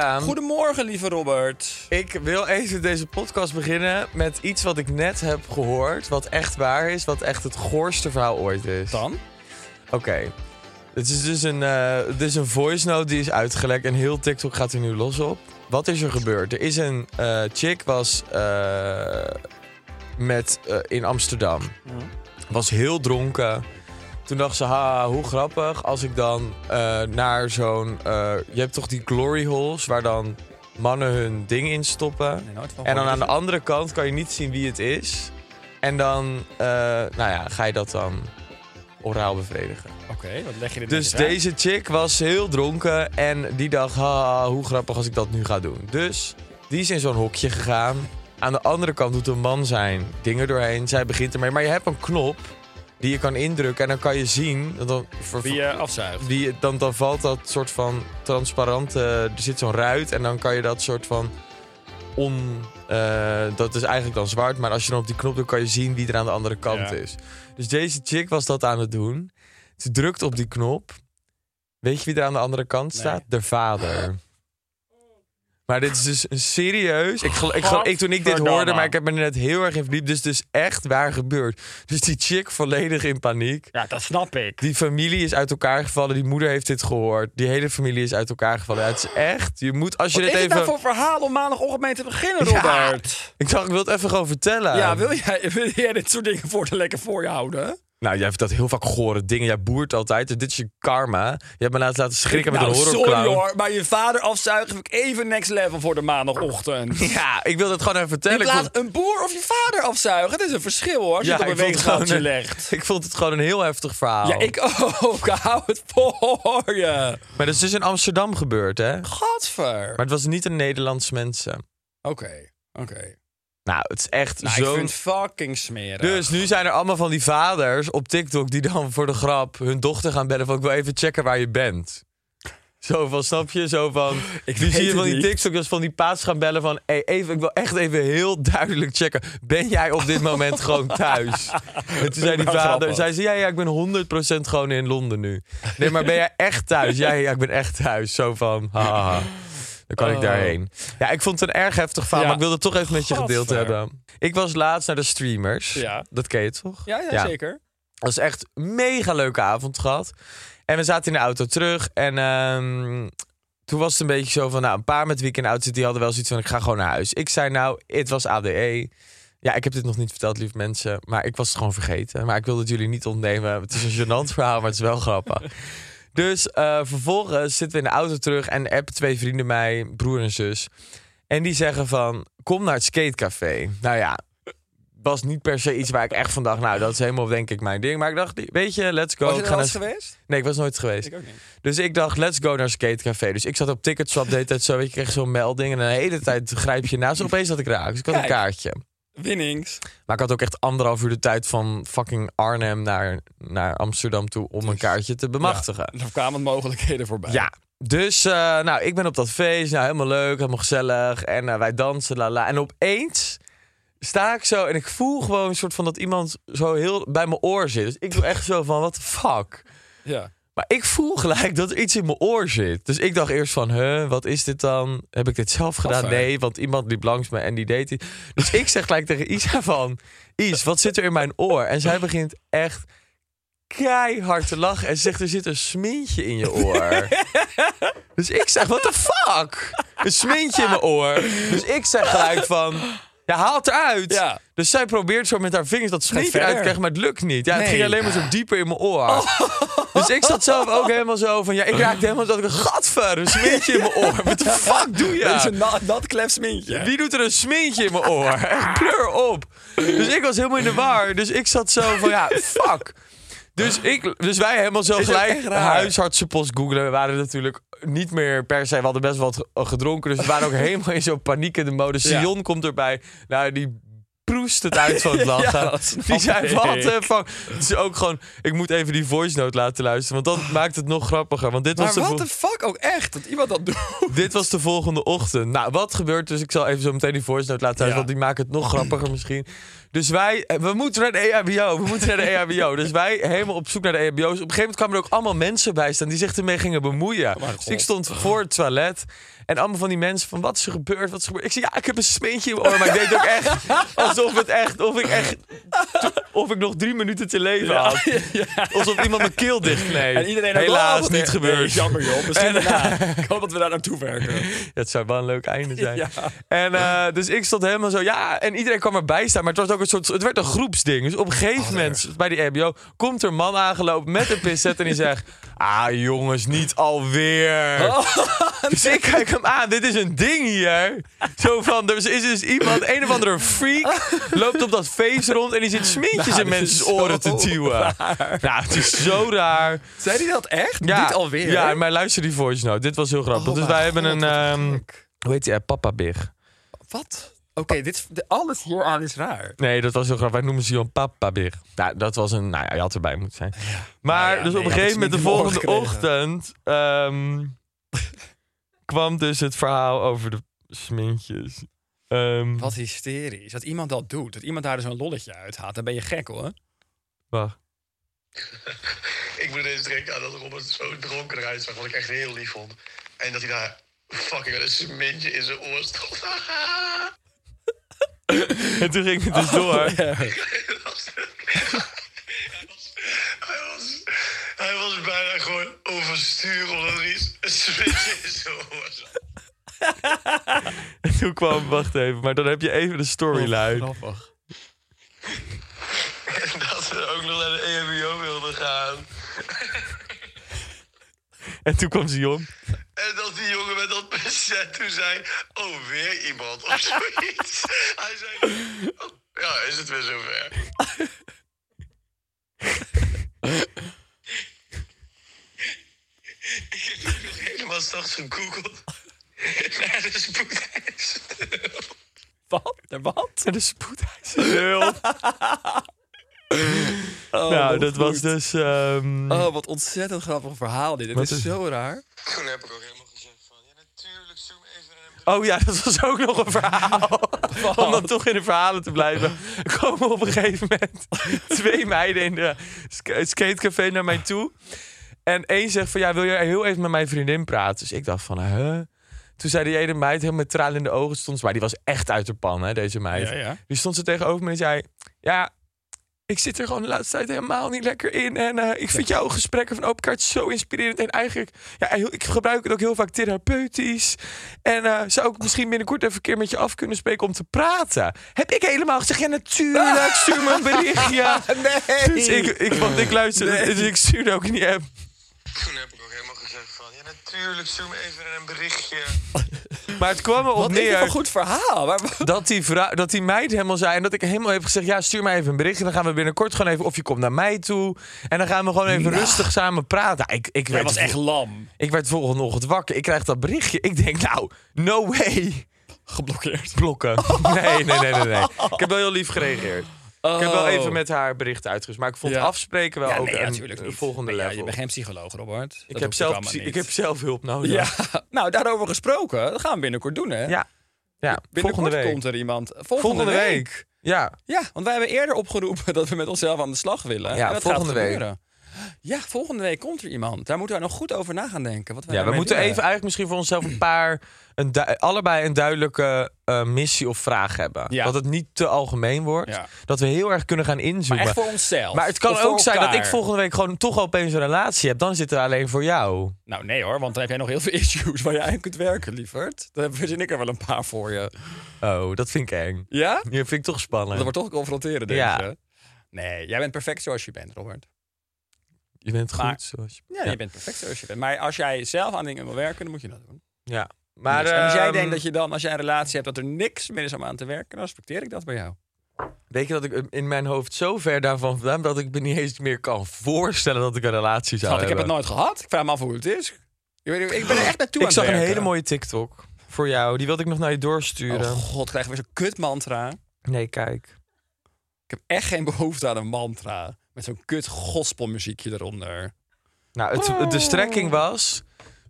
Goedemorgen, lieve Robert. Ik wil even deze podcast beginnen met iets wat ik net heb gehoord. Wat echt waar is, wat echt het goorste verhaal ooit is. Dan? Oké. Het is dus een, dit is een voice note die is uitgelekt en heel TikTok gaat er nu los op. Wat is er gebeurd? Er is een eh, chick was eh, met, in Amsterdam. Was heel dronken. Toen dacht ze, ha, hoe grappig als ik dan eh, naar zo'n... eh, je hebt toch die glory holes waar dan mannen hun ding in stoppen. Nee, En dan aan de andere kant kan je niet zien wie het is. En dan, eh, nou ja, ga je dat dan oraal bevredigen. Oké, wat leg je dit Dus uit? deze chick was heel dronken en die dacht, ha, hoe grappig als ik dat nu ga doen. Dus die is in zo'n hokje gegaan. Aan de andere kant doet een man zijn dingen doorheen. Zij begint ermee. Maar je hebt een knop die je kan indrukken en dan kan je zien... dat Dan, Wie je afzuigt. die, dan, dan valt dat soort van transparant... eh, er zit zo'n ruit en dan kan je dat soort van on... eh, dat is eigenlijk dan zwart, maar als je dan op die knop doet... kan je zien wie er aan de andere kant Ja. is. Dus deze chick was dat aan het doen. Ze drukt op die knop. Weet je wie er aan de andere kant staat? De vader. Maar dit is dus een serieus. Ik, ik, gel- ik, toen ik dit hoorde, maar ik heb me er net heel erg in verdiept. Dus is echt waar gebeurd. Dus die chick volledig in paniek. Ja, dat snap ik. Die familie is uit elkaar gevallen. Die moeder heeft dit gehoord. Die hele familie is uit elkaar gevallen. Ja, het is echt. Je moet als je Wat dit is even. nou voor verhaal om maandagochtend mee te beginnen, Ja. Robert? Ik dacht, ik wil het even gewoon vertellen. Ja, wil jij, wil jij dit soort dingen voor te lekker voor je houden? Nou, jij hebt dat heel vaak gore dingen. Jij boert altijd. Dus dit is je karma. Je hebt me laatst laten schrikken met nou, een sorry horrorclown. hoor, maar je vader afzuigen vind ik even next level voor de maandagochtend. Ja, ik wil het gewoon even vertellen. Ik vond, een boer of je vader afzuigen, dat is een verschil hoor, als Ja, je het ik op een het weegschaaltje legt. ik vond het gewoon een heel heftig verhaal. Ja, ik ook. Hou het voor je. Maar dat is dus in Amsterdam gebeurd, hè? Gadver. Maar het was niet een Nederlands mensen. Oké, oké. Nou, het is echt Nou, ik zo... vind het fucking smerig. Dus nu zijn er allemaal van die vaders op TikTok die dan voor de grap hun dochter gaan bellen van ik wil even checken waar je bent. Zo van, snap je? Zo van, Ik nu zie je van die. TikTokers van die paas gaan bellen van hey, even, ik wil echt even heel duidelijk checken. Ben jij op dit moment gewoon thuis? En toen zei die vader, zei ze, ja, ja, ik ben 100% gewoon in Londen nu. Nee, maar ben jij echt thuis? Ja, ja, ik ben echt thuis. Zo van, haha. Dan kan ik Oh. daarheen. Ja, ik vond het een erg heftig verhaal, Ja. maar ik wilde het toch even met je gedeeld hebben. Ik was laatst naar de streamers. Ja. Dat ken je toch? Ja, ja, zeker. Dat is echt een mega leuke avond gehad. En we zaten in de auto terug. En ehm, toen was het een beetje zo van... Nou, een paar met wie ik in de auto zit, die hadden wel zoiets van... Ik ga gewoon naar huis. Ik zei nou, het was ADE. Ja, ik heb dit nog niet verteld, lieve mensen. Maar ik was het gewoon vergeten. Maar ik wil het jullie niet ontnemen. Het is een gênant verhaal, maar het is wel grappig. Dus eh, vervolgens zitten we in de auto terug... en appen twee vrienden mij, broer en zus... En die zeggen van, kom naar het skatecafé. Nou ja, was niet per se iets waar ik echt van dacht... nou, dat is helemaal denk ik mijn ding. Maar ik dacht, weet je, let's go. Was je er eens naar- geweest? Nee, ik was nooit geweest. Ik ook niet. Dus ik dacht, let's go naar Skatecafé. Dus ik zat op Ticketswap, deed het zo. Weet je, kreeg zo'n melding. En de hele tijd grijp je naast. En opeens had ik raak. Dus ik had een kaartje. Winnings. Maar ik had ook echt anderhalf uur de tijd van fucking Arnhem naar, naar Amsterdam toe... om een kaartje te bemachtigen. Er kwamen mogelijkheden voorbij. Ja, Dus, eh, nou, ik ben op dat feest. Nou, helemaal leuk, helemaal gezellig. En eh, wij dansen, la la. En opeens sta ik zo en ik voel gewoon een soort van dat iemand zo heel bij mijn oor zit. Dus ik doe echt zo van, what the fuck? Ja. Maar ik voel gelijk dat er iets in mijn oor zit. Dus ik dacht eerst van, huh, wat is dit dan? Heb ik dit zelf gedaan? Nee, want iemand liep langs me en die deed het. Dus ik zeg gelijk tegen Isa van... Is, wat zit er in mijn oor? En zij begint echt keihard te lachen. En ze zegt, er zit een smintje in je oor. dus ik zeg, what the fuck? Een smintje in mijn oor. Dus ik zeg gelijk van... Ja, haal het eruit. Ja. Dus zij probeert zo met haar vingers dat verder. eruit te krijgen, maar het lukt niet. Ja, het Nee. ging alleen maar zo dieper in mijn oor. Dus ik zat zelf ook helemaal zo van... Ja, ik raakte helemaal zo... Gadver, een smintje in mijn oor. Wat de fuck doe je? Dat is een nat, nat klef smintje. Wie doet er een smintje in mijn oor? Echt, Pleur op. Dus ik was helemaal in de war. Dus ik zat zo van, ja, fuck. Dus, ik, dus wij helemaal zo gelijk huisartsenpost googelen. We waren natuurlijk niet meer per se... We hadden best wel wat gedronken. Dus we waren ook helemaal in zo'n paniek in de mode. Ja. Sion komt erbij. Nou, die proest het uit van het lachen. Ja, snap die zei, wat de fuck. Het is ook gewoon... Ik moet even die voice note laten luisteren. Want dat maakt het nog grappiger. Want dit was Maar de wat de fuck ook echt, dat iemand dat doet. dit was de volgende ochtend. Nou, wat gebeurt dus? Ik zal even zo meteen die voice note laten Ja. want die maken het nog grappiger misschien. Dus wij, eh, we moeten naar de EHBO, we moeten naar de EHBO. Dus wij helemaal op zoek naar de EHBO's. Op een gegeven moment kwamen er ook allemaal mensen bij staan die zich ermee gingen bemoeien. mijn dus ik stond voor het toilet en allemaal van die mensen van wat is er gebeurd, wat is er gebeurd. Ik zei ja, ik heb een smeentje in mijn oor, maar ik deed ook echt alsof het echt, of ik echt, of ik nog drie minuten te leven had. Alsof iemand mijn keel dichtkneep. En iedereen Helaas oh, niet gebeurd. Nee, jammer joh, misschien Ik hoop dat we daar naartoe werken. Het zou wel een leuk einde zijn. Ja. En eh, dus ik stond helemaal zo, ja, en iedereen kwam erbij staan, maar het was ook een soort, het werd een groepsding. Dus op een gegeven moment bij die RBO komt er een man aangelopen met een pincet en die zegt, ah jongens, niet alweer. Dus ik kijk hem aan, dit is een ding hier. Zo van, er is dus iemand, een of andere freak, loopt op dat feest rond en die zit smintjes Nou, in mensen's is oren te duwen. Nou, het is zo raar. Zei hij dat echt? Ja, Niet alweer? Ja, maar luister die voice note. Dit was heel grappig. Oh dus wij hebben God, een, ehm, hoe heet die app? Papa Big. Wat? Oké, dit de- alles hieraan is raar. Nee, dat was heel grappig. Wij noemen ze Jon Papa Big. Nou, dat was een, nou ja, je had erbij moeten zijn. Maar Nou ja, dus nee, op een gegeven moment, de volgende ochtend, ehm, kwam dus het verhaal over de smintjes. Ehm, Wat hysterisch. Dat iemand dat doet. Dat iemand daar dus een lolletje uithaalt. Dan ben je gek hoor. Wacht. Ik moet ineens denken aan dat Robert zo dronken eruit zag, wat ik echt heel lief vond. En dat hij daar fucking een smintje in zijn oor stond. En toen ging het dus Oh, door. hij, was, hij, was, hij was bijna gewoon overstuur omdat er iets een smintje in zijn oor zat. En toen kwam, wacht even, maar dan heb je even de storyline. Grappig. En dat ze ook nog naar de E EHBO wilden gaan. En toen kwam Sion. En dat die jongen met dat pincet toen zei... Oh, weer iemand of zoiets. Hij zei... "Oh, ja, is het weer zover. Ik heb nog helemaal straks gegoogeld. Naar de spoedeis. Wat? Er wat? En de spoedeisende Oh, wat dat was dus... ehm, Oh, wat ontzettend grappig verhaal dit. Dit is, is- zo raar. Toen heb ik ook helemaal gezegd van... Ja, natuurlijk, zoom even naar een... Oh ja, dat was ook nog een verhaal. Om dan toch in de verhalen te blijven. Er komen op een gegeven moment twee meiden in de sk- skatecafé naar mij toe. En één zegt van, ja, wil je heel even met mijn vriendin praten? Dus ik dacht van, huh? Toen zei die ene meid, helemaal met tranen in de ogen stond. Maar die was echt uit de pan, hè, deze meid. Ja, ja. Die stond ze tegenover me en zei... Ja, ik zit er gewoon de laatste tijd helemaal niet lekker in. En eh, ik vind jouw gesprekken van Open Kaart zo inspirerend. En eigenlijk, ja, ik gebruik het ook heel vaak therapeutisch. En eh, zou ik misschien binnenkort even een keer met je af kunnen spreken om te praten? Heb ik helemaal gezegd, ja natuurlijk, stuur me een berichtje. Nee! Dus ik, ik, want ik luister, Nee. dus ik stuurde ook in die app. Toen heb ik gezegd van... Ja, natuurlijk, zoom even naar een berichtje. Maar het kwam erop Wat neer... voor een goed verhaal? Maar, dat die, vrouw, dat die meid helemaal zei. En dat ik helemaal heb gezegd: ja, stuur mij even een berichtje. Dan gaan we binnenkort gewoon even. Of je komt naar mij toe. En dan gaan we gewoon even rustig samen praten. Ik, ik, Hij werd, was echt lam. ik werd volgende ochtend wakker. Ik krijg dat berichtje. Ik denk, nou, no way. Geblokkeerd. Blokken. Nee, nee, nee, nee. nee. Ik heb wel heel lief gereageerd. Ik heb wel Oh. even met haar bericht uitgerust. Maar ik vond Ja. afspreken wel ja, ook nee, een, volgende Maar ja, level. je bent geen psycholoog, Robert. ik, heb zelf, ik heb zelf hulp nodig. Ja, nou daarover gesproken. Dat gaan we binnenkort doen, hè? ja. ja Binnenkort week. komt er iemand. Volgende, Volgende week. Ja, Ja, want wij hebben eerder opgeroepen dat we met onszelf aan de slag willen. Ja, en dat volgende gaat week. gebeuren. Ja, volgende week komt er iemand. Daar moeten we nog goed over na gaan denken. Wat wij ja we moeten doen. even eigenlijk misschien voor onszelf een paar... Een allebei een duidelijke eh, missie of vraag hebben. Ja. Dat het niet te algemeen wordt. Ja. Dat we heel erg kunnen gaan Maar inzoomen. echt voor onszelf. Maar het kan ook zijn dat ik volgende week gewoon toch opeens een relatie heb. Dan zit er alleen voor jou. Nou nee hoor, want dan heb jij nog heel veel issues waar jij aan kunt werken, lieverd. Dan verzin ik er wel een paar voor je. Oh, dat vind ik eng. Ja? Dat vind ik toch spannend. Dat wordt toch confronteren, denk Ja. je? Nee, jij bent perfect zoals je bent, Robert. Je bent goed zoals je... Ja, je bent perfect zoals je bent. Maar als jij zelf aan dingen wil werken, dan moet je dat doen. Ja. Maar, Dus, en als jij ehm, denkt dat je dan, als jij een relatie hebt, dat er niks meer is om aan te werken, dan respecteer ik dat bij jou. Weet je dat ik in mijn hoofd zo ver daarvan vandaan ben dat ik me niet eens meer kan voorstellen dat ik een relatie zou Schat, ik heb het hebben. nooit gehad. Ik vraag me af hoe het is. Ik, weet- ik ben er echt naartoe Ik aan zag een hele mooie TikTok voor jou. Die wilde ik nog naar je doorsturen. Oh god, krijgen we zo'n kut mantra. Nee, kijk. Ik heb echt geen behoefte aan een mantra. Met zo'n kut gospelmuziekje eronder. Nou, het, de strekking was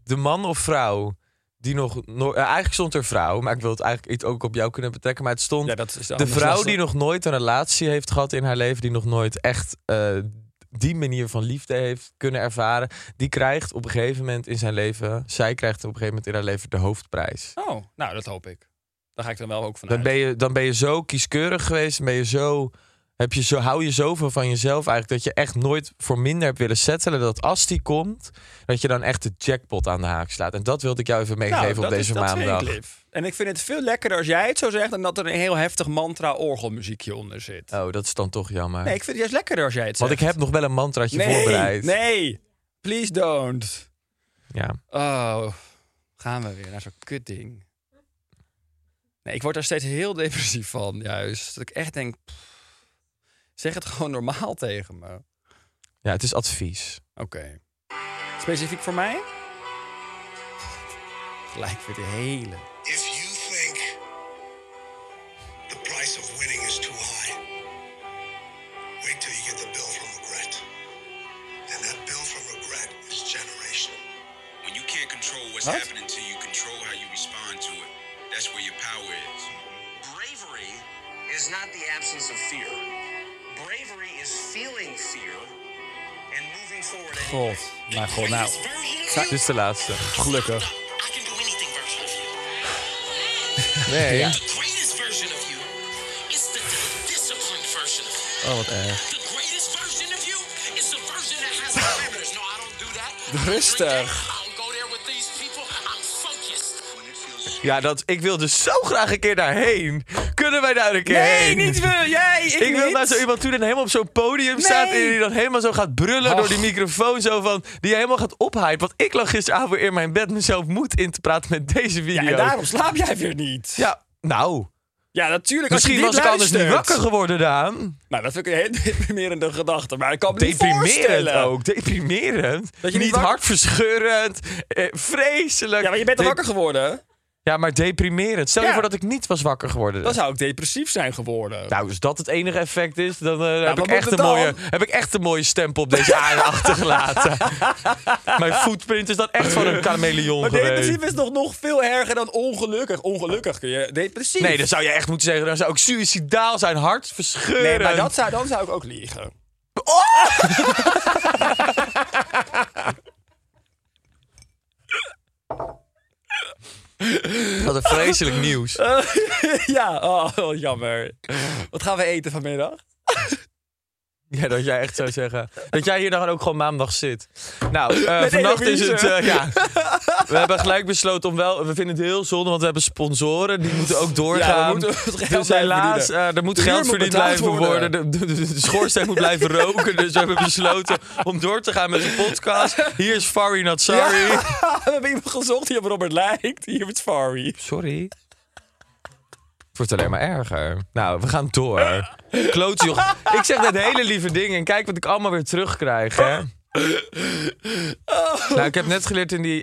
de man of vrouw die nog... no- eh, eigenlijk stond er vrouw, maar ik wil het eigenlijk iets ook op jou kunnen betrekken. Maar het stond Ja, dat is de vrouw die nog nooit een relatie heeft gehad in haar leven, die nog nooit echt eh, die manier van liefde heeft kunnen ervaren, die krijgt op een gegeven moment in zijn leven, zij krijgt op een gegeven moment in haar leven de hoofdprijs. Oh, nou, dat hoop ik. Daar ga ik dan wel ook vanuit. Dan ben je, dan ben je zo kieskeurig geweest, dan ben je zo, heb je zo, hou je zoveel van jezelf eigenlijk dat je echt nooit voor minder hebt willen settelen. Dat als die komt, dat je dan echt de jackpot aan de haak slaat. En dat wilde ik jou even meegeven Nou, op dat deze is, maandag. En ik vind het veel lekkerder als jij het zo zegt... dan dat er een heel heftig mantra-orgelmuziekje onder zit. Oh, dat is dan toch jammer. Nee, ik vind het juist lekkerder als jij het zegt. Want ik heb nog wel een mantraatje nee, voorbereid. Nee, please don't. Ja. Oh, gaan we weer naar zo'n kutding. Nee, ik word daar steeds heel depressief van, juist. Dat ik echt denk, pff, zeg het gewoon normaal tegen me. ja, het is advies. Oké. Specifiek voor mij? Gelijk weer de hele... If you think the price of winning is too high, wait till you get the bill from regret. And that bill from regret is generational. When you can't control what's What? happening to you, control how you respond to it. That's where your power is. Bravery is not the absence of fear. God, maar god, nou. Dit is de laatste. Gelukkig. Nee. You. Oh, wat erg. Rustig. Ja, dat, ik wil dus zo graag een keer daarheen. Wij daar een keer Nee, heen? niet wil jij, ik, Ik wil niet. naar zo iemand toe die helemaal op zo'n podium staat... en die dan helemaal zo gaat brullen door die microfoon. Zo van, die helemaal gaat ophypen. Want ik lag gisteravond in mijn bed mezelf moed in te praten met deze video. Ja, en daarom slaap jij weer niet. Ja, nou, Ja, natuurlijk. Als je misschien dit was ik anders niet wakker geworden, Daan. Nou, dat vind ik een hele deprimerende gedachte. Maar ik kan me niet Deprimerend voorstellen. ook, deprimerend. Dat je niet niet hartverscheurend, eh, vreselijk. Ja, maar je bent er wakker geworden. Ja, maar deprimerend. Stel je Ja. voor dat ik niet was wakker geworden. Dan zou ik depressief zijn geworden. Nou, als dat het enige effect is, dan, eh, heb, wat ik moet echt het een dan? mooie, heb ik echt een mooie stempel op deze aarde achtergelaten. Mijn footprint is dan echt van een chameleon maar geweest. depressief is nog, nog veel erger dan ongelukkig. Ongelukkig kun je depressief. Nee, dan zou je echt moeten zeggen, dan zou ik suicidaal zijn, hartverscheurend. Nee, maar dat zou, dan zou ik ook liegen. Wat een vreselijk nieuws. ja, oh, jammer. Wat gaan we eten vanmiddag? Ja, dat jij echt zou zeggen. Dat jij hier dan ook gewoon maandag zit. Nou, Met vannacht is het. eh, ja. We hebben gelijk besloten om wel. We vinden het heel zonde, want we hebben sponsoren. Die moeten ook doorgaan. Ja, we dus helaas, eh, er moet De geld verdiend blijven worden. worden. De, de, de- de schoorsteen moet blijven roken. Dus we hebben besloten om door te gaan met de podcast. Hier is Farry Not Sorry. Ja, we hebben iemand gezocht die op Robert lijkt. Hier is Farry. Sorry. Het wordt alleen maar erger. Nou, we gaan door. Kloot joh. Ik zeg net hele lieve dingen en kijk wat ik allemaal weer terugkrijg, hè. Nou, ik heb net geleerd in die,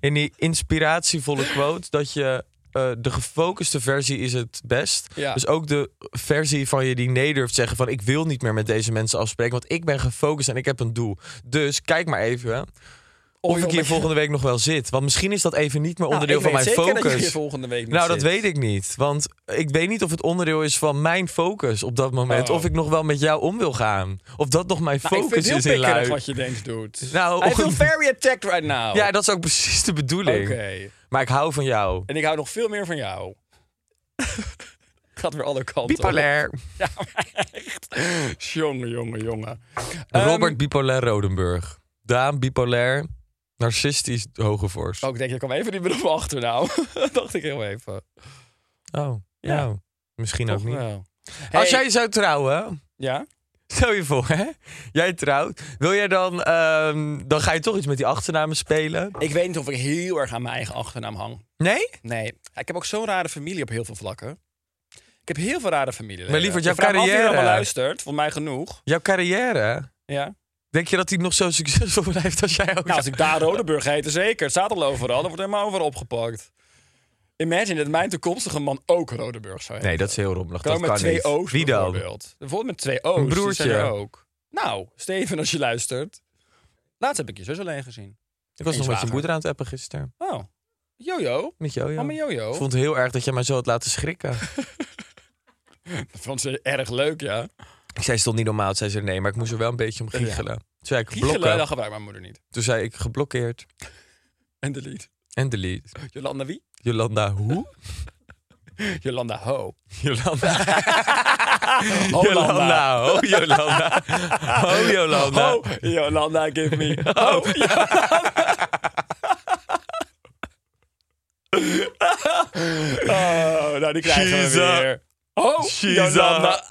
in die inspiratievolle quote dat je eh, de gefocuste versie is het best. Ja. Dus ook de versie van je die nee durft zeggen van ik wil niet meer met deze mensen afspreken, want ik ben gefocust en ik heb een doel. Dus kijk maar even hè, of ik hier volgende week nog wel zit. Want misschien is dat even niet meer Nou, onderdeel ik van weet mijn zeker dat je focus. hier volgende week niet Nou, dat zit. weet ik niet. Want ik weet niet of het onderdeel is van mijn focus op dat moment. Oh. Of ik nog wel met jou om wil gaan. Of dat nog mijn Nou, focus is in pikkerig lui. wat je denkt doet. Nou, I feel very attacked right now. Ja, dat is ook precies de bedoeling. Oké. Maar ik hou van jou. En ik hou nog veel meer van jou. Gaat weer alle kanten. op. Bipolair. Ja, maar echt. Jongen, jongen, jongen. Robert Ehm, Bipolair Rodenburg. Daan Bipolair. Narcistisch Hogevors. Oh, ik denk, je kwam even niet meer op mijn achternaam. dacht ik heel even. Oh, Ja. nou, misschien ook niet. wel. Als jij zou trouwen, Ja? stel je voor, hè? Jij trouwt. Wil jij dan, ehm, dan ga je toch iets met die achternamen spelen? Ik weet niet of ik heel erg aan mijn eigen achternaam hang. Nee? Nee. Ik heb ook zo'n rare familie op heel veel vlakken. Ik heb heel veel rare familie. Maar lieverd, jouw carrière. allemaal luistert. Voor mij genoeg. Jouw carrière, Ja. Denk je dat die nog zo succesvol blijft als jij ook? Nou, als ik daar Rodenburg heette, zeker. Het staat al overal. Dan wordt helemaal overal opgepakt. Imagine dat mijn toekomstige man ook Rodenburg zou heten. Nee, dat is heel rommelig. Kan Dat met kan twee niet. O's Wie dan? bijvoorbeeld. Bijvoorbeeld met twee O's. Een die broertje. zijn er ook. Nou, Steven, als je luistert. Laatst heb ik je zus alleen gezien. Ik was nog met je moeder aan het appen gisteren. Oh, Jojo. Met Jojo. Mama Jojo. Ik vond het heel erg dat jij mij zo had laten schrikken. Dat vond ze erg leuk, ja. Ik zei, stond niet normaal. Zei ze, nee, maar ik moest er wel een beetje om giechelen. Toen zei ik, Giechelen, blokken. dat gebruikt mijn moeder niet. Toen zei ik, geblokkeerd. En delete. En delete. Jolanda wie? Jolanda, hoe? Jolanda Ho. Jolanda. Jolanda, ho Jolanda. Ho Jolanda. Ho, Jolanda, give me. Ho, Oh, nou die krijgen She's we a- weer. Oh, She's Jolanda.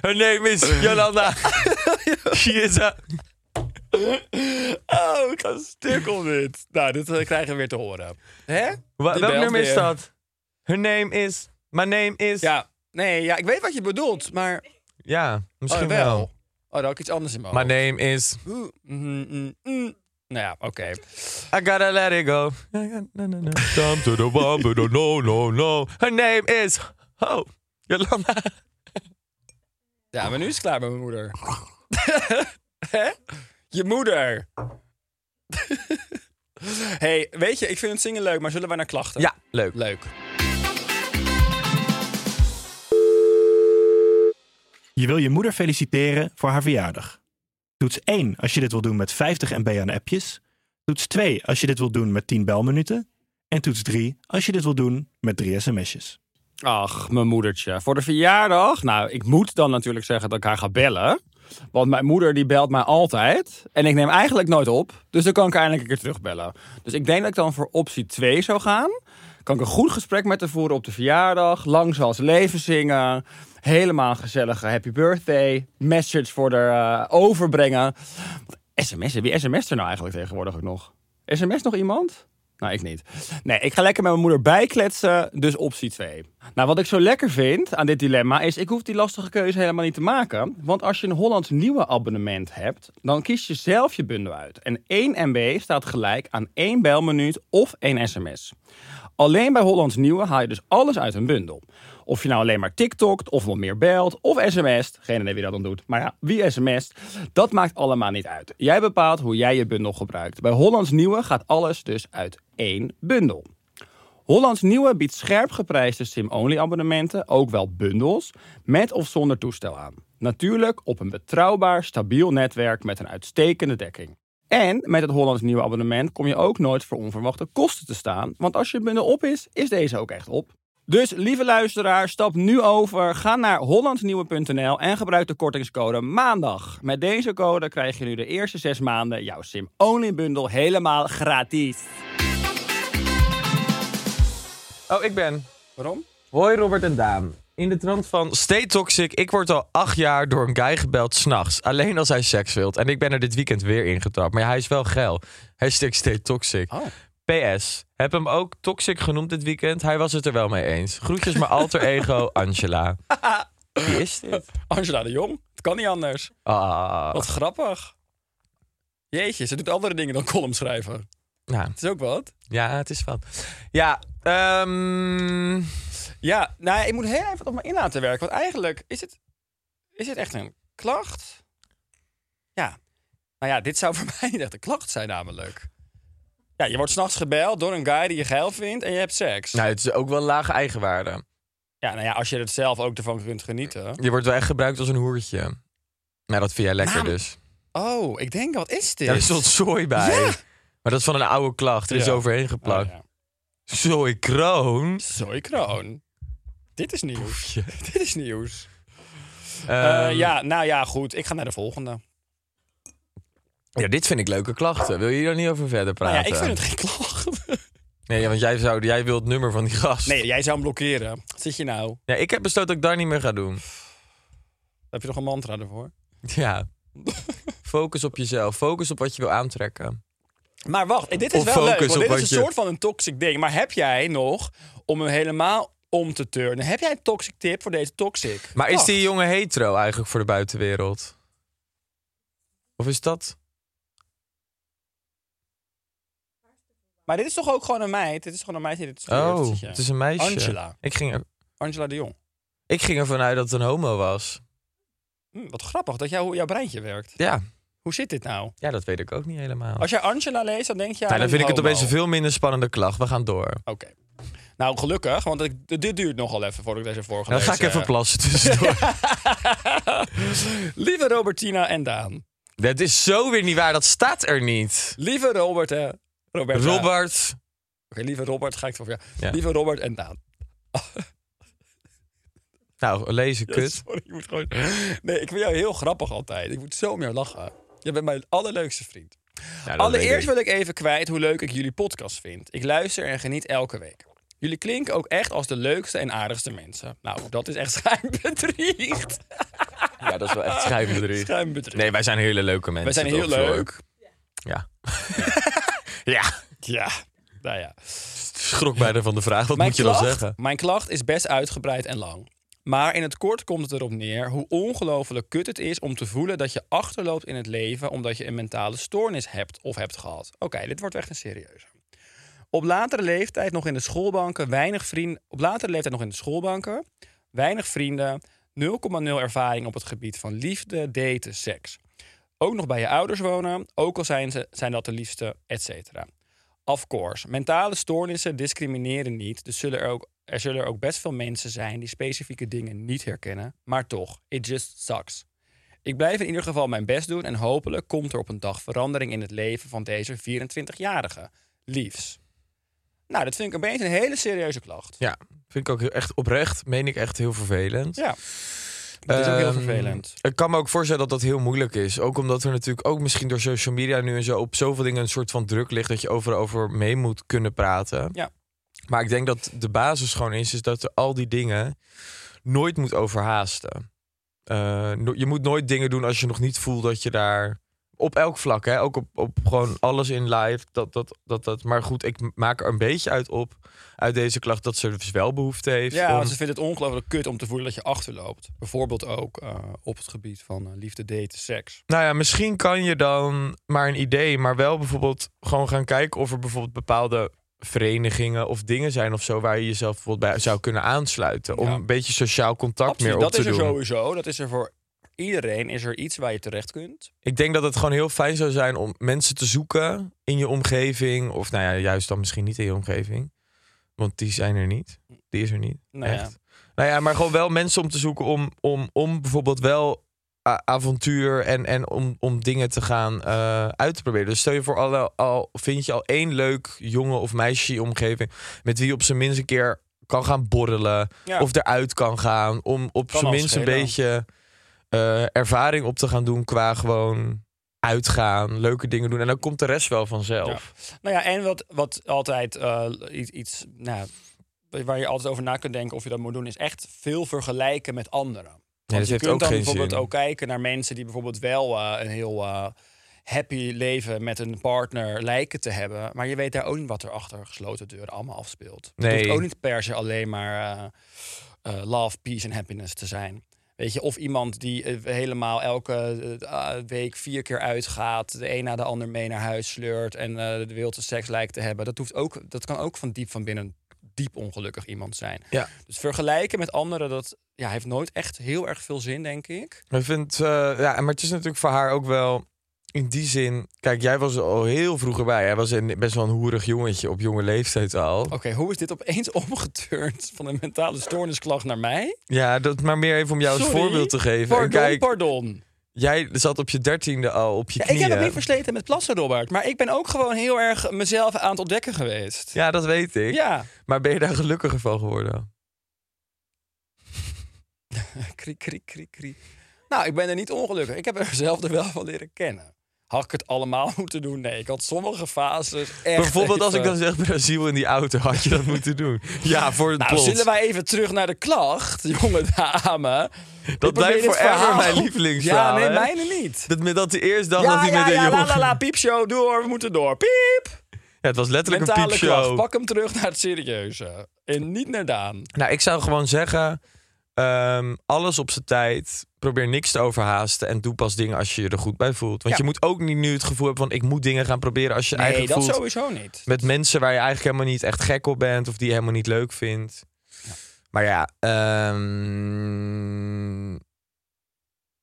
Her name is Jolanda. She is a... Oh, ik ga stuk om dit. Nou, dit eh, krijgen we weer te horen. Hè? Wa- Die welk belt nummer is weer. dat? Her name is... My name is... Ja, nee, ja, ik weet wat je bedoelt, maar... Ja, misschien oh, wel. Oh, daar had ik iets anders in mijn My hoofd. name is... Oeh, mm, mm, mm. Nou ja, oké. I gotta let it go. Come to the one, but no, no, no. Her name is... Oh, Jolanda. Ja, maar nu is het klaar met mijn moeder. Hè? Je moeder. hey, weet je, ik vind het zingen leuk, maar zullen wij naar klachten? Ja, leuk. Leuk. Je wil je moeder feliciteren voor haar verjaardag. Toets 1 als je dit wil doen met 50 MB aan appjes. Toets 2 als je dit wil doen met 10 belminuten. En toets 3 als je dit wil doen met 3 sms'jes. Ach, mijn moedertje. Voor de verjaardag? Nou, ik moet dan natuurlijk zeggen dat ik haar ga bellen. Want mijn moeder die belt mij altijd. En ik neem eigenlijk nooit op. Dus dan kan ik eindelijk een keer terugbellen. Dus ik denk dat ik dan voor optie 2 zou gaan. Kan ik een goed gesprek met haar voeren op de verjaardag. Lang zoals leven zingen. Helemaal gezellige happy birthday. Message voor haar eh, overbrengen. SMS'en? Wie sms't er nou eigenlijk tegenwoordig nog? SMS nog iemand? Nou, ik niet. Nee, ik ga lekker met mijn moeder bijkletsen, dus optie 2. Nou, wat ik zo lekker vind aan dit dilemma is, ik hoef die lastige keuze helemaal niet te maken. Want als je een Hollands nieuwe abonnement hebt, dan kies je zelf je bundel uit. En 1 MB staat gelijk aan 1 belminuut of 1 sms. Alleen bij Hollands Nieuwe haal je dus alles uit een bundel. Of je nou alleen maar TikTokt, of wat meer belt, of sms't. Geen idee wie dat dan doet. Maar ja, wie sms't, dat maakt allemaal niet uit. Jij bepaalt hoe jij je bundel gebruikt. Bij Hollands Nieuwe gaat alles dus uit één bundel. Hollands Nieuwe biedt scherp geprijsde SIM-only abonnementen, ook wel bundels, met of zonder toestel aan. Natuurlijk op een betrouwbaar, stabiel netwerk met een uitstekende dekking. En met het Hollands Nieuwe abonnement kom je ook nooit voor onverwachte kosten te staan, want als je bundel op is, is deze ook echt op. Dus lieve luisteraar, stap nu over, ga naar hollandsnieuwe.nl en gebruik de kortingscode MAANDAG. Met deze code krijg je nu de eerste zes maanden jouw SIM-only bundel helemaal gratis. Oh, ik ben. Waarom? Hoi Robert en Daan. In de trant van Stay Toxic. Ik word al acht jaar door een guy gebeld s'nachts. Alleen als hij seks wilt. En ik ben er dit weekend weer ingetrapt. Maar hij is wel geil. Hashtag Stay Toxic. Oh. PS. Heb hem ook Toxic genoemd dit weekend. Hij was het er wel mee eens. Groetjes mijn alter ego Angela. Wie is dit? Angela de Jong. Het kan niet anders. Ah. Wat grappig. Jeetje, ze doet andere dingen dan column schrijven. Nou, Het is ook wat. ja, het is van. Ja, ehm, Ja, nou, ja, ik moet heel even op me in laten werken. Want eigenlijk is het, is het echt een klacht. Ja. Nou ja, dit zou voor mij niet echt een klacht zijn namelijk. Ja, je wordt s'nachts gebeld door een guy die je geil vindt en je hebt seks. nou, het is ook wel lage eigenwaarde. Ja, nou ja, als je het zelf ook ervan kunt genieten. Je wordt wel echt gebruikt als een hoertje. Nou, dat vind jij lekker Maar- dus. Oh, ik denk, wat is dit? Ja, er stond zooi bij. Ja. Maar dat is van een oude klacht. Er is Ja. overheen geplakt. Oh. Zooi kroon. Zooi kroon. Dit is nieuws. Poefje. Dit is nieuws. Eh, Ehm, ja, nou ja, goed. Ik ga naar de volgende. Ja, dit vind ik leuke klachten. Wil je hier niet over verder Nou praten? ja, ik vind het geen klacht. Nee, want jij, zou, jij wil het nummer van die gast. Nee, jij zou hem blokkeren. Wat zit je nou? Ja, ik heb besloten dat ik daar niet meer ga doen. Heb je nog een mantra ervoor? Ja. Focus op jezelf. Focus op wat je wil aantrekken. Maar wacht, dit is Of wel leuk, want dit is een je- soort van een toxic ding. Maar heb jij nog, om hem helemaal om te turnen, heb jij een toxic tip voor deze toxic? Maar is die jongen hetero eigenlijk voor de buitenwereld? Of is dat... Maar dit is toch ook gewoon een meid? Dit is gewoon een meid die dit stuurt. Oh, het is een meisje. Angela. Ik ging, er, Angela de Jong. ik ging ervan uit dat het een homo was. Hm, wat grappig dat jou, jouw breintje werkt. Ja. Hoe zit dit nou? ja, dat weet ik ook niet helemaal. Als jij Angela leest, dan denk je aan Nou, dan vind ik het opeens een veel minder spannende klacht. We gaan door. Oké. Nou, gelukkig, want ik- dit duurt nogal even voordat ik deze Dan voorgelezen ga ik even heb. plassen tussendoor. Lieve Robertina en Daan. Dat is zo weer niet waar. Dat staat er niet. Lieve Robert, Robert. Oké, lieve Robert, ga ik het voor ja. Ja. Lieve Robert en Daan. Nou, lezen, Ja, kut. sorry, ik moet gewoon... Nee, ik vind jou heel grappig altijd. Ik moet zo meer lachen. Je bent mijn allerleukste vriend. Ja, Allereerst wil ik even kwijt hoe leuk ik jullie podcast vind. Ik luister en geniet elke week. Jullie klinken ook echt als de leukste en aardigste mensen. Nou, dat is echt schijnbedriegt. Ja, dat is wel echt schijnbedriegt. Schijnbedriegt. Nee, wij zijn hele leuke mensen. Wij zijn heel Floor? leuk. Ja. ja. Ja, nou ja. Schrok bijna van de vraag. Wat Mijn moet je dan zeggen? Mijn klacht is best uitgebreid en lang. Maar in het kort komt het erop neer hoe ongelooflijk kut het is om te voelen dat je achterloopt in het leven omdat je een mentale stoornis hebt of hebt gehad. Oké, dit wordt echt een serieuze. Op latere leeftijd nog in de schoolbanken, weinig vrienden. Op latere leeftijd nog in de schoolbanken, weinig vrienden, 0,0 ervaring op het gebied van liefde, daten, seks. Ook nog bij je ouders wonen, ook al zijn, ze, zijn dat de liefste, et cetera. Of course, mentale stoornissen discrimineren niet, dus zullen er, ook, er zullen er ook best veel mensen zijn die specifieke dingen niet herkennen. Maar toch, it just sucks. Ik blijf in ieder geval mijn best doen en hopelijk komt er op een dag verandering in het leven van deze 24-jarige. Liefs. Nou, dat vind ik een beetje een hele serieuze klacht. Ja, vind ik ook heel, echt oprecht. Meen ik echt heel vervelend. Ja. Het is ook heel Ehm, vervelend. Ik kan me ook voorstellen dat dat heel moeilijk is. Ook omdat er natuurlijk ook misschien door social media nu en zo op zoveel dingen een soort van druk ligt dat je overal over mee moet kunnen praten. Ja. Maar ik denk dat de basis gewoon is, is dat er al die dingen nooit moet overhaasten. Eh, je moet nooit dingen doen als je nog niet voelt dat je daar. Op elk vlak, hè? ook op, op gewoon alles in live. Dat, dat, dat, dat. Maar goed, ik maak er een beetje uit op uit deze klacht dat ze dus wel behoefte heeft. Ja, om- want ze vinden het ongelooflijk kut om te voelen dat je achterloopt. Bijvoorbeeld ook eh, op het gebied van eh, liefde, daten, seks. Nou ja, misschien kan je dan maar een idee, maar wel bijvoorbeeld gewoon gaan kijken of er bijvoorbeeld bepaalde verenigingen of dingen zijn of zo waar je jezelf bijvoorbeeld bij zou kunnen aansluiten. Om een beetje sociaal contact Absoluut, meer op dat te is er doen. sowieso. Dat is er voor iedereen. Is er iets waar je terecht kunt. Ik denk dat het gewoon heel fijn zou zijn om mensen te zoeken in je omgeving. Of nou ja, juist dan misschien niet in je omgeving. Want die zijn er niet. Die is er niet. Nou ja. echt. Nou ja, maar gewoon wel mensen om te zoeken om, om, om bijvoorbeeld wel avontuur en, en om, om dingen te gaan eh, uit te proberen. Dus stel je voor, al, al vind je al één leuk jongen of meisje in je omgeving met wie je op zijn minst een keer kan gaan borrelen Ja. of eruit kan gaan om op zijn minst een beetje eh, ervaring op te gaan doen qua gewoon uitgaan, leuke dingen doen en dan komt de rest wel vanzelf. Nou ja, en wat, wat altijd eh, iets, iets nou, waar je altijd over na kunt denken of je dat moet doen, is echt veel vergelijken met anderen. Want je kunt ook dan bijvoorbeeld zin. ook kijken naar mensen die bijvoorbeeld wel eh, een heel happy leven met een partner lijken te hebben. Maar je weet daar ook niet wat er achter gesloten deuren allemaal afspeelt. Het Nee. hoeft ook niet per se alleen maar love, peace en happiness te zijn. Weet je, of iemand die eh, helemaal elke eh, week vier keer uitgaat, de een na de ander mee naar huis sleurt en eh, de wilde seks lijkt te hebben. Dat, hoeft ook, dat kan ook van diep van binnen diep ongelukkig iemand zijn. Ja. Dus vergelijken met anderen, dat ja, heeft nooit echt heel erg veel zin, denk ik. Ik vind, ja, maar het is natuurlijk voor haar ook wel in die zin. Kijk, jij was er al heel vroeger bij. Hij was een, best wel een hoerig jongetje op jonge leeftijd al. Oké, hoe is dit opeens omgeturnd van een mentale stoornisklacht naar mij? Ja, dat maar meer even om jou als voorbeeld te geven. En Pardon, kijk, pardon. jij zat op je dertiende al op je Ja, ik knieën. heb ook niet versleten met plassen, Robert. Maar ik ben ook gewoon heel erg mezelf aan het ontdekken geweest. Ja, dat weet ik. Ja. Maar ben je daar gelukkiger van geworden? Kriek, kriek, kriek, kriek. Nou, ik ben er niet ongelukkig. Ik heb er zelf er wel van leren kennen. Had ik het allemaal moeten doen? Nee, ik had sommige fases echt Bijvoorbeeld als ik dan zeg Brazil in die auto, had je dat moeten doen. Ja, voor het Nou, plot. zullen wij even terug naar de klacht, jonge dame. Probeer blijft forever verhaal- mijn lievelingsverhaal, Ja, nee, mijne niet. Dat, dat de eerste dag Ja, dat hij ja, met de ja, jongen... la la la, piepshow, door, we moeten door. Piep! Ja, het was letterlijk een Mentale klacht, piepshow. pak hem terug naar het serieuze. En niet naar Daan. Nou, ik zou gewoon zeggen... ehm, alles op zijn tijd. Probeer niks te overhaasten. En doe pas dingen als je je er goed bij voelt. Want Ja. je moet ook niet nu het gevoel hebben van... ik moet dingen gaan proberen als je Nee, eigenlijk dat voelt... sowieso niet. met mensen waar je eigenlijk helemaal niet echt gek op bent... of die je helemaal niet leuk vindt. Maar ja, ehm,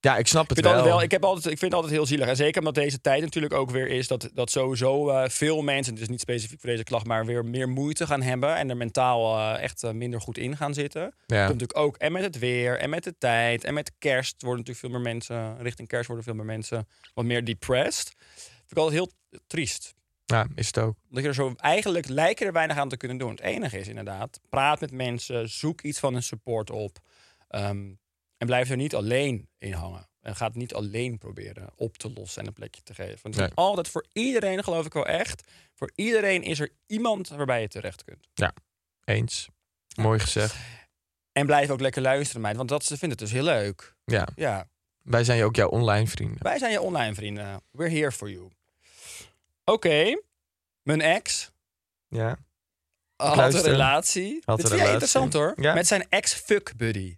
ja, ik snap het wel. wel, ik, heb altijd, ik vind het altijd heel zielig. En zeker omdat deze tijd natuurlijk ook weer is dat, dat sowieso eh, veel mensen, dus niet specifiek voor deze klacht, maar weer meer moeite gaan hebben en er mentaal eh, echt eh, minder goed in gaan zitten. Ja. Komt natuurlijk ook en met het weer en met de tijd en met kerst worden natuurlijk veel meer mensen, richting kerst worden veel meer mensen wat meer depressed. Vind ik altijd heel triest. Ja, is het ook. Dat je er zo eigenlijk lijken er weinig aan te kunnen doen. Het enige is inderdaad, praat met mensen, zoek iets van een support op. ehm, en blijf er niet alleen in hangen. En ga het niet alleen proberen op te lossen en een plekje te geven. Want het is Nee. altijd voor iedereen, geloof ik wel echt. Voor iedereen is er iemand waarbij je terecht kunt. Eens. Mooi gezegd. En blijf ook lekker luisteren, meid. Want dat, ze vinden het dus heel leuk. Ja, Ja, wij zijn ook jouw online vrienden. wij zijn je online vrienden. We're here for you. Oké, mijn ex Ja. had een relatie. Had Dit een relatie. interessant hoor. Ja. Met zijn ex-fuck buddy.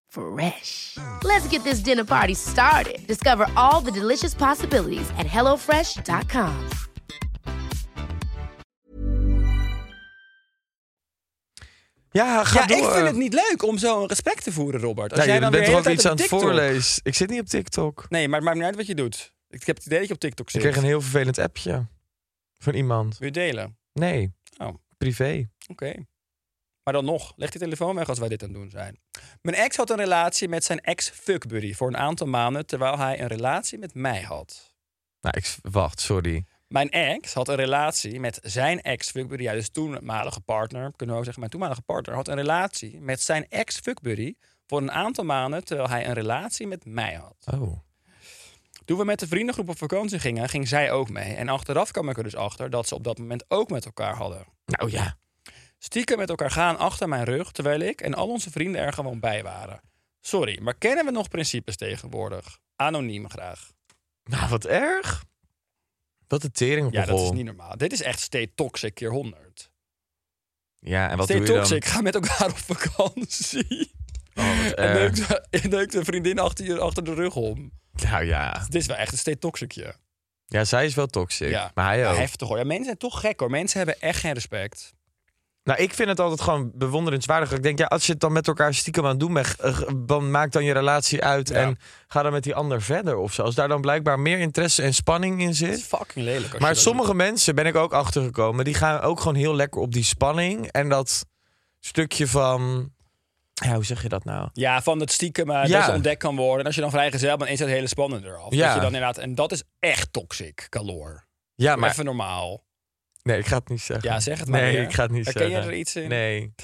Fresh. Let's get this dinner party started. Discover all the delicious possibilities at hellofresh.com. Ja, ga ja, door. ik vind het niet leuk om zo een gesprek te voeren, Robert. Als Ja, jij je dan bent weer toch ook iets aan het voorlezen? Ik zit niet op TikTok. Nee, maar het maakt niet uit wat je doet. Ik heb het idee dat je op TikTok Ik zit. kreeg een heel vervelend appje van iemand. Wil je delen? Nee, Oh. privé. Oké. Maar dan nog, leg die telefoon weg als wij dit aan het doen zijn. Mijn ex had een relatie met zijn ex-fuckbuddy voor een aantal maanden, terwijl hij een relatie met mij had. Nou, ik, wacht, sorry. Mijn ex had een relatie met zijn ex-fuckbuddy, ja, dus toenmalige partner, kunnen we ook zeggen, mijn toenmalige partner had een relatie met zijn ex-fuckbuddy voor een aantal maanden, terwijl hij een relatie met mij had. Oh. Toen we met de vriendengroep op vakantie gingen, ging zij ook mee. En achteraf kwam ik er dus achter dat ze op dat moment ook met elkaar hadden. Nou ja. Stiekem met elkaar gaan achter mijn rug, terwijl ik en al onze vrienden er gewoon bij waren. Sorry, maar kennen we nog principes tegenwoordig? Anoniem graag. Nou, wat erg. Wat een tering Ja, dat is niet normaal. Dit is echt stay toxic keer 100. Ja, en wat stay doe je dan? toxic, ga met elkaar op vakantie. Oh, wat En erg. neukt, een vriendin achter, je, achter de rug om. Nou ja. Dit is wel echt een stay toxicje. Ja, zij is wel toxic. Ja. Maar hij ook. Heftig hoor. Ja, mensen zijn toch gek hoor. Mensen hebben echt geen respect. Nou, ik vind het altijd gewoon bewonderenswaardig. Ik denk, ja, als je het dan met elkaar stiekem aan het doen bent, eh, dan maak dan je relatie uit Ja. en ga dan met die ander verder of zo. Als daar dan blijkbaar meer interesse en spanning in Het is zit. fucking lelijk. Als Maar sommige mensen ben ik ook achtergekomen, die gaan ook gewoon heel lekker op die spanning en dat stukje van, ja, hoe zeg je dat nou? Ja, van het stiekem uh, Ja. dat je ontdekt kan worden. En als je dan vrijgezel bent, is dat hele spannende eraf. Ja. Dat je dan inderdaad, en dat is echt toxic, kaloor. Ja, Maar maar Even normaal. Nee, ik ga het niet zeggen. Ja, zeg het maar Nee, ik ga het niet Herken zeggen. je er iets in? Nee.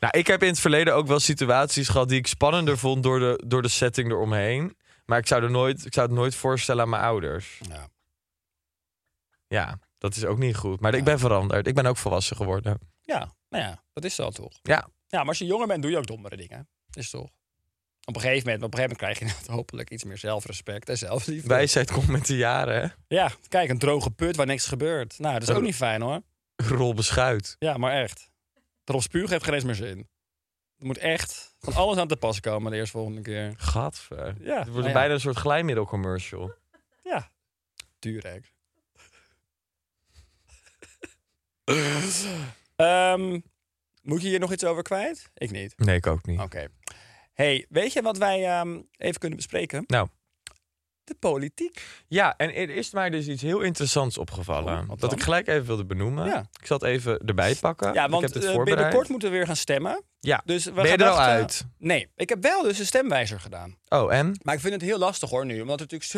Nou, ik heb in het verleden ook wel situaties gehad die ik spannender vond door de, door de setting eromheen. Maar ik zou, er nooit, ik zou het nooit voorstellen aan mijn ouders. Ja. Ja, dat is ook niet goed. Maar ik ben veranderd. Ik ben ook volwassen geworden. Ja, nou ja, dat is zo toch. Ja. Ja, maar als je jonger bent, doe je ook dommere dingen. Is toch? Op een gegeven moment, op een gegeven moment krijg je hopelijk iets meer zelfrespect en zelfliefde. Wijsheid komt met de jaren, hè? Ja, kijk, een droge put waar niks gebeurt. Nou, dat is ook niet fijn hoor. Rol beschuit. Ja, maar echt. Erop spugen heeft geen eens meer zin. Er moet echt van alles aan te pas komen de eerste volgende keer. Gadver. Ja, Het wordt nou ja. bijna een soort glijmiddelcommercial. Ja, Duurrijk. Ehm, moet je hier nog iets over kwijt? Ik niet. Nee, ik ook niet. Oké. Hey, weet je wat wij ehm, even kunnen bespreken? Nou. De politiek. Ja, en er is mij dus iets heel interessants opgevallen. Oh, dat ik gelijk even wilde benoemen. Ja. Ik zal het even erbij pakken. Ja, want ik heb eh, binnenkort moeten we weer gaan stemmen. Ja. Dus we ben je er al uit? Nee, ik heb wel dus een stemwijzer gedaan. Oh, en? Maar ik vind het heel lastig hoor nu. Omdat er natuurlijk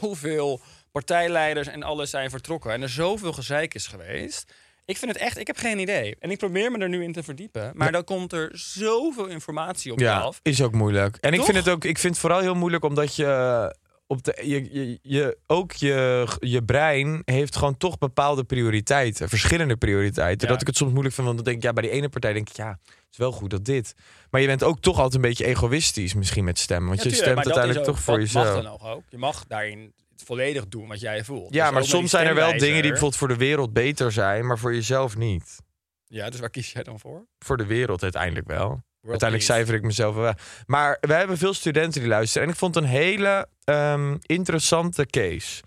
zoveel partijleiders en alles zijn vertrokken. En er zoveel gezeik is geweest. Ik vind het echt, ik heb geen idee. En ik probeer me er nu in te verdiepen. Maar dan komt er zoveel informatie op je Ja, af. is ook moeilijk. En ik vind het ook, ik vind het vooral heel moeilijk omdat je op de, je, je, je, ook je, je brein heeft gewoon toch bepaalde prioriteiten, verschillende prioriteiten. Ja. Dat ik het soms moeilijk vind, want dan denk ik, ja, bij die ene partij denk ik, ja, het is wel goed dat dit. Maar je bent ook toch altijd een beetje egoïstisch misschien met stemmen, want je tuurlijk, stemt uiteindelijk toch voor dat jezelf. mag dan ook. Je mag daarin volledig doen wat jij voelt. Dus Ja, ook maar soms zijn er wel dingen die bijvoorbeeld voor de wereld beter zijn, maar voor jezelf niet. Ja, dus waar kies jij dan voor? Voor de wereld uiteindelijk wel. World Uiteindelijk peace. cijfer ik mezelf wel. Maar we hebben veel studenten die luisteren. En ik vond het een hele ehm, interessante case.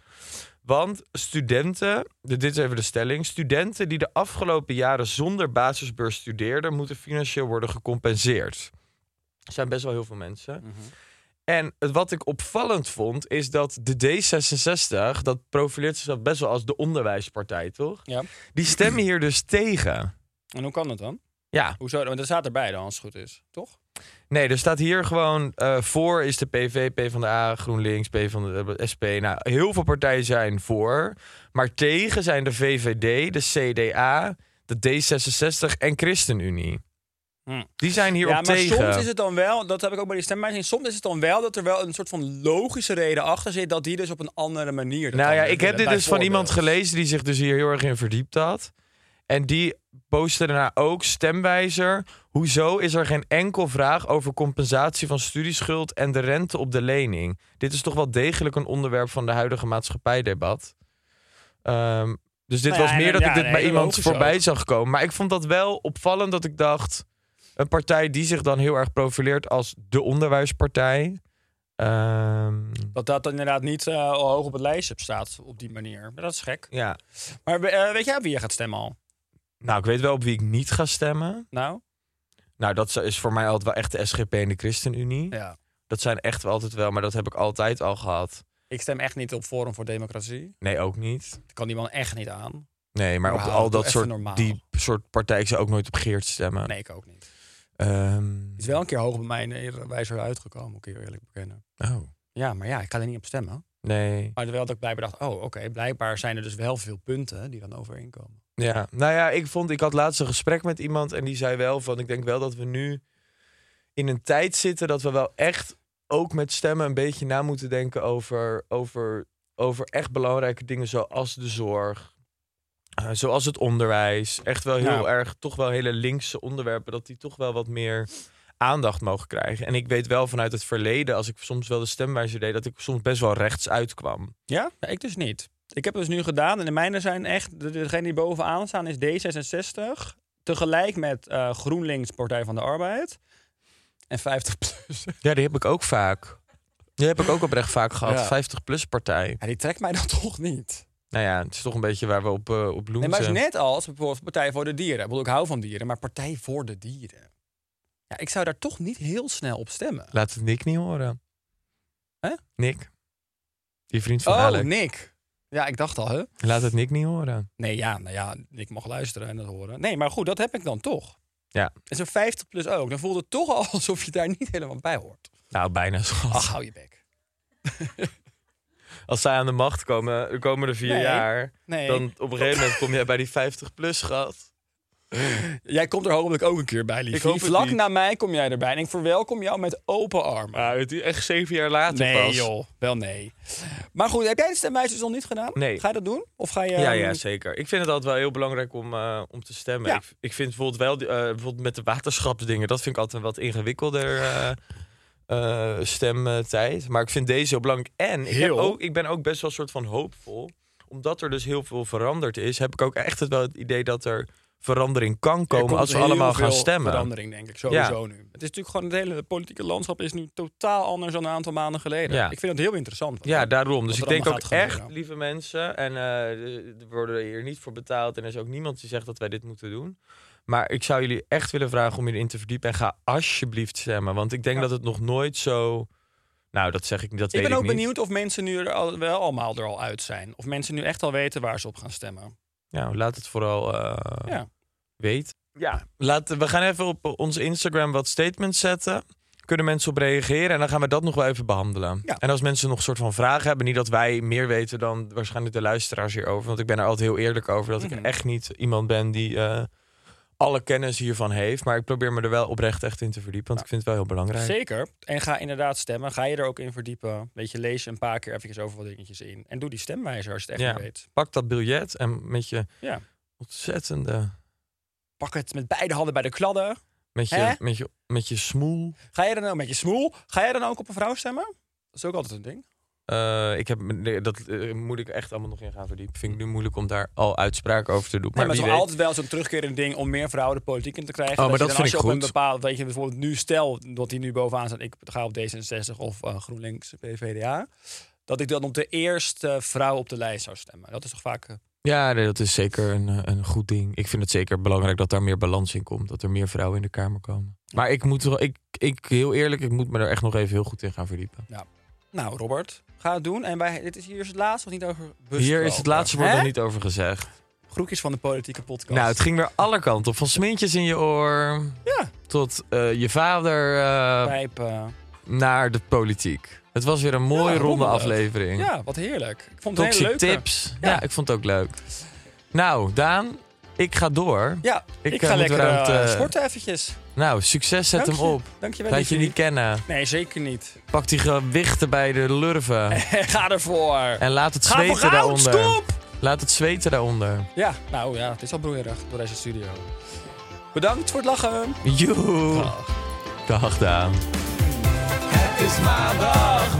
Want studenten, dit is even de stelling. Studenten die de afgelopen jaren zonder basisbeurs studeerden, moeten financieel worden gecompenseerd. Er zijn best wel heel veel mensen. Mhm. En wat ik opvallend vond, is dat de D66, dat profileert zichzelf best wel als de onderwijspartij, toch? Ja. Die stemmen hier dus tegen. En hoe kan dat dan? Ja, Hoezo? Want dat staat erbij dan, als het goed is. Toch? Nee, er staat hier gewoon eh, voor is de PV, P van de A, GroenLinks, P van de eh, SP. Nou, heel veel partijen zijn voor. Maar tegen zijn de VVD, de CDA, de D66 en ChristenUnie. Hm. Die zijn hier ja, op maar tegen. soms is het dan wel, dat heb ik ook bij die stemwijzing, soms is het dan wel dat er wel een soort van logische reden achter zit, dat die dus op een andere manier. nou ja, ik heb dit dus van iemand gelezen die zich dus hier heel erg in verdiept had. En die postte daarna ook stemwijzer. Hoezo is er geen enkel vraag over compensatie van studieschuld en de rente op de lening? Dit is toch wel degelijk een onderwerp van de huidige maatschappijdebat. Ehm, dus dit Nou ja, was meer en- dat ja, ik dit nee, bij iemand voorbij ook. zag komen. Maar ik vond dat wel opvallend dat ik dacht... een partij die zich dan heel erg profileert als de onderwijspartij... ehm, Dat dat dan inderdaad niet eh, hoog op het lijstje staat op die manier. Maar dat is gek. ja, Maar eh, weet jij op wie je gaat stemmen al? nou, ik weet wel op wie ik niet ga stemmen. Nou? Nou, dat is voor mij altijd wel echt de SGP en de ChristenUnie. Ja. Dat zijn echt wel altijd wel, maar dat heb ik altijd al gehad. Ik stem echt niet op Forum voor Democratie. Nee, ook niet. Ik kan die man echt niet aan. Nee, maar op al dat soort, normaal. die soort partijen, ik zou ook nooit op Geert stemmen. Nee, ik ook niet. Ehm, Het is wel een keer hoog bij mij in de wijzer uitgekomen, moet ik eerlijk bekennen. oh, Ja, maar ja, ik kan er niet op stemmen. nee. Maar wel dat ik blijkbaar dacht, oh oké, blijkbaar zijn er dus wel veel punten die dan overeenkomen. Ja, nou ja, ik vond, ik had laatst een gesprek met iemand en die zei wel van, ik denk wel dat we nu in een tijd zitten dat we wel echt ook met stemmen een beetje na moeten denken over, over, over echt belangrijke dingen zoals de zorg, eh, zoals het onderwijs. Echt wel heel Ja. erg, toch wel hele linkse onderwerpen, dat die toch wel wat meer aandacht mogen krijgen. En ik weet wel vanuit het verleden, als ik soms wel de stemwijzer deed, dat ik soms best wel rechts uitkwam. Ja? ja? Ik dus niet. Ik heb het dus nu gedaan en de mijne zijn echt, de- degene die bovenaan staan is D66. Tegelijk met eh, GroenLinks Partij van de Arbeid. En 50 plus. Ja, die heb ik ook vaak. Die heb ik ook oprecht vaak gehad. Ja. 50 plus partij. Ja, die trekt mij dan toch niet. Nou ja, het is toch een beetje waar we op, uh, op Nee, loenzen. maar het is net als bijvoorbeeld Partij voor de Dieren. Ik, bedoel, ik hou van dieren, maar Partij voor de Dieren. Ja, ik zou daar toch niet heel snel op stemmen. Laat het Nick niet horen. Hè? Nick. Die vriend van Oh, Alec. Nick. Ja, ik dacht al, hè? Laat het Nick niet horen. Nee, ja, nou ja, ik mag luisteren en dat horen. Nee, maar goed, dat heb ik dan toch. Ja. En zo'n 50 plus ook. Dan voelt het toch al alsof je daar niet helemaal bij hoort. Nou, bijna schat. Ach, hou je bek. Als zij aan de macht komen de komende vier Nee. jaar... Nee. dan op een gegeven moment kom jij bij die 50 plus, schat. Jij komt er hopelijk ook een keer bij, liefie. Ik hoop het Vlak na mij kom jij erbij. En ik verwelkom jou met open armen. Ja, het is echt zeven jaar later nee, pas. joh. Wel nee. Maar goed, heb jij de stemwijzers nog niet gedaan? Nee. Ga je dat doen? Of ga je... Ja, ehm, ja, zeker. Ik vind het altijd wel heel belangrijk om, eh, om te stemmen. Ja. Ik, ik vind bijvoorbeeld wel, eh, bijvoorbeeld met de waterschapsdingen, dat vind ik altijd een wat ingewikkelder eh, eh, stemtijd. Maar ik vind deze heel belangrijk. En ik, heb Heel? ook, ik ben ook best wel een soort van hoopvol. Omdat er dus heel veel veranderd is, heb ik ook echt het wel het idee dat er verandering kan komen als we allemaal gaan stemmen. verandering, denk ik. Sowieso nu. Het is natuurlijk gewoon... Het hele politieke landschap is nu totaal anders dan een aantal maanden geleden. Ja. Ik vind het heel interessant. Ja, daarom. Dus ik denk ook echt, lieve mensen, en eh, er worden hier niet voor betaald en er is ook niemand die zegt dat wij dit moeten doen. Maar ik zou jullie echt willen vragen om je erin te verdiepen en ga alsjeblieft stemmen. Want ik denk Ja. dat het nog nooit zo... Nou, dat zeg ik niet, dat Ik weet ben ook benieuwd of mensen nu er al, wel allemaal er al uit zijn. Of mensen nu echt al weten waar ze op gaan stemmen. Ja, laat het vooral Ja. weten. Ja, laat, we gaan even op onze Instagram wat statements zetten. Kunnen mensen op reageren en dan gaan we dat nog wel even behandelen. Ja. En als mensen nog een soort van vragen hebben, niet dat wij meer weten dan waarschijnlijk de luisteraars hierover. Want ik ben er altijd heel eerlijk over dat Mhm. ik echt niet iemand ben die eh, alle kennis hiervan heeft. Maar ik probeer me er wel oprecht echt in te verdiepen, want ik vind het wel heel belangrijk. Zeker. En ga inderdaad stemmen. Ga je er ook in verdiepen. Weet je, lees een paar keer even over wat dingetjes in. En doe die stemwijzer als je het echt Ja. niet weet. Pak dat biljet en met je Ja. ontzettende, Pak het met beide handen bij de kladden. met Hè? je, met je, met je smoel. Ga je dan ook met je smoel? Ga jij dan ook op een vrouw stemmen? Dat is ook altijd een ding. Eh, ik heb, dat eh, moet ik echt allemaal nog in gaan verdiepen. Vind ik nu moeilijk om daar al uitspraken over te doen. Maar, het is altijd wel zo'n terugkerend ding om meer vrouwen de politiek in te krijgen. Oh, maar dat dan, vind als ik je op een goed. bepaald, weet je, bijvoorbeeld nu stel dat die nu bovenaan staat, ik ga op D66 of eh, GroenLinks, PVDA, dat ik dan op de eerste vrouw op de lijst zou stemmen. Dat is toch vaak. Ja, nee, dat is zeker een, een goed ding. Ik vind het zeker belangrijk dat daar meer balans in komt. Dat er meer vrouwen in de Kamer komen. Maar ik moet wel, ik, ik, heel eerlijk, ik moet me er echt nog even heel goed in gaan verdiepen. Nou, Robert, ga het doen. En wij, dit is hier is het laatste wat niet over besproken. Hier is het laatste woord nog niet over gezegd. Groetjes van de politieke podcast. Nou, het ging weer alle kanten op. Van smintjes in je oor Ja. tot eh, je vader eh, naar de politiek. Het was weer een mooie Ja, ronde aflevering. ja, wat heerlijk. Ik vond het Toxic leuke. tips. Ja. Ja. ik vond het ook leuk. Nou, Daan, ik ga door. Ja, ik, Ik, ga eh, moet lekker eh, sporten eventjes. Nou, succes, zet Dank hem je. op. Dankjewel. Laat je niet kennen. Nee, zeker niet. Pak die gewichten bij de lurven. ga ervoor. En laat het Ga zweten goud, daaronder. stop! Laat het zweten daaronder. Ja, nou ja, het is al broeierig door deze studio. Bedankt voor het lachen. Joe. Dag. Dag Daan. Het is maandag,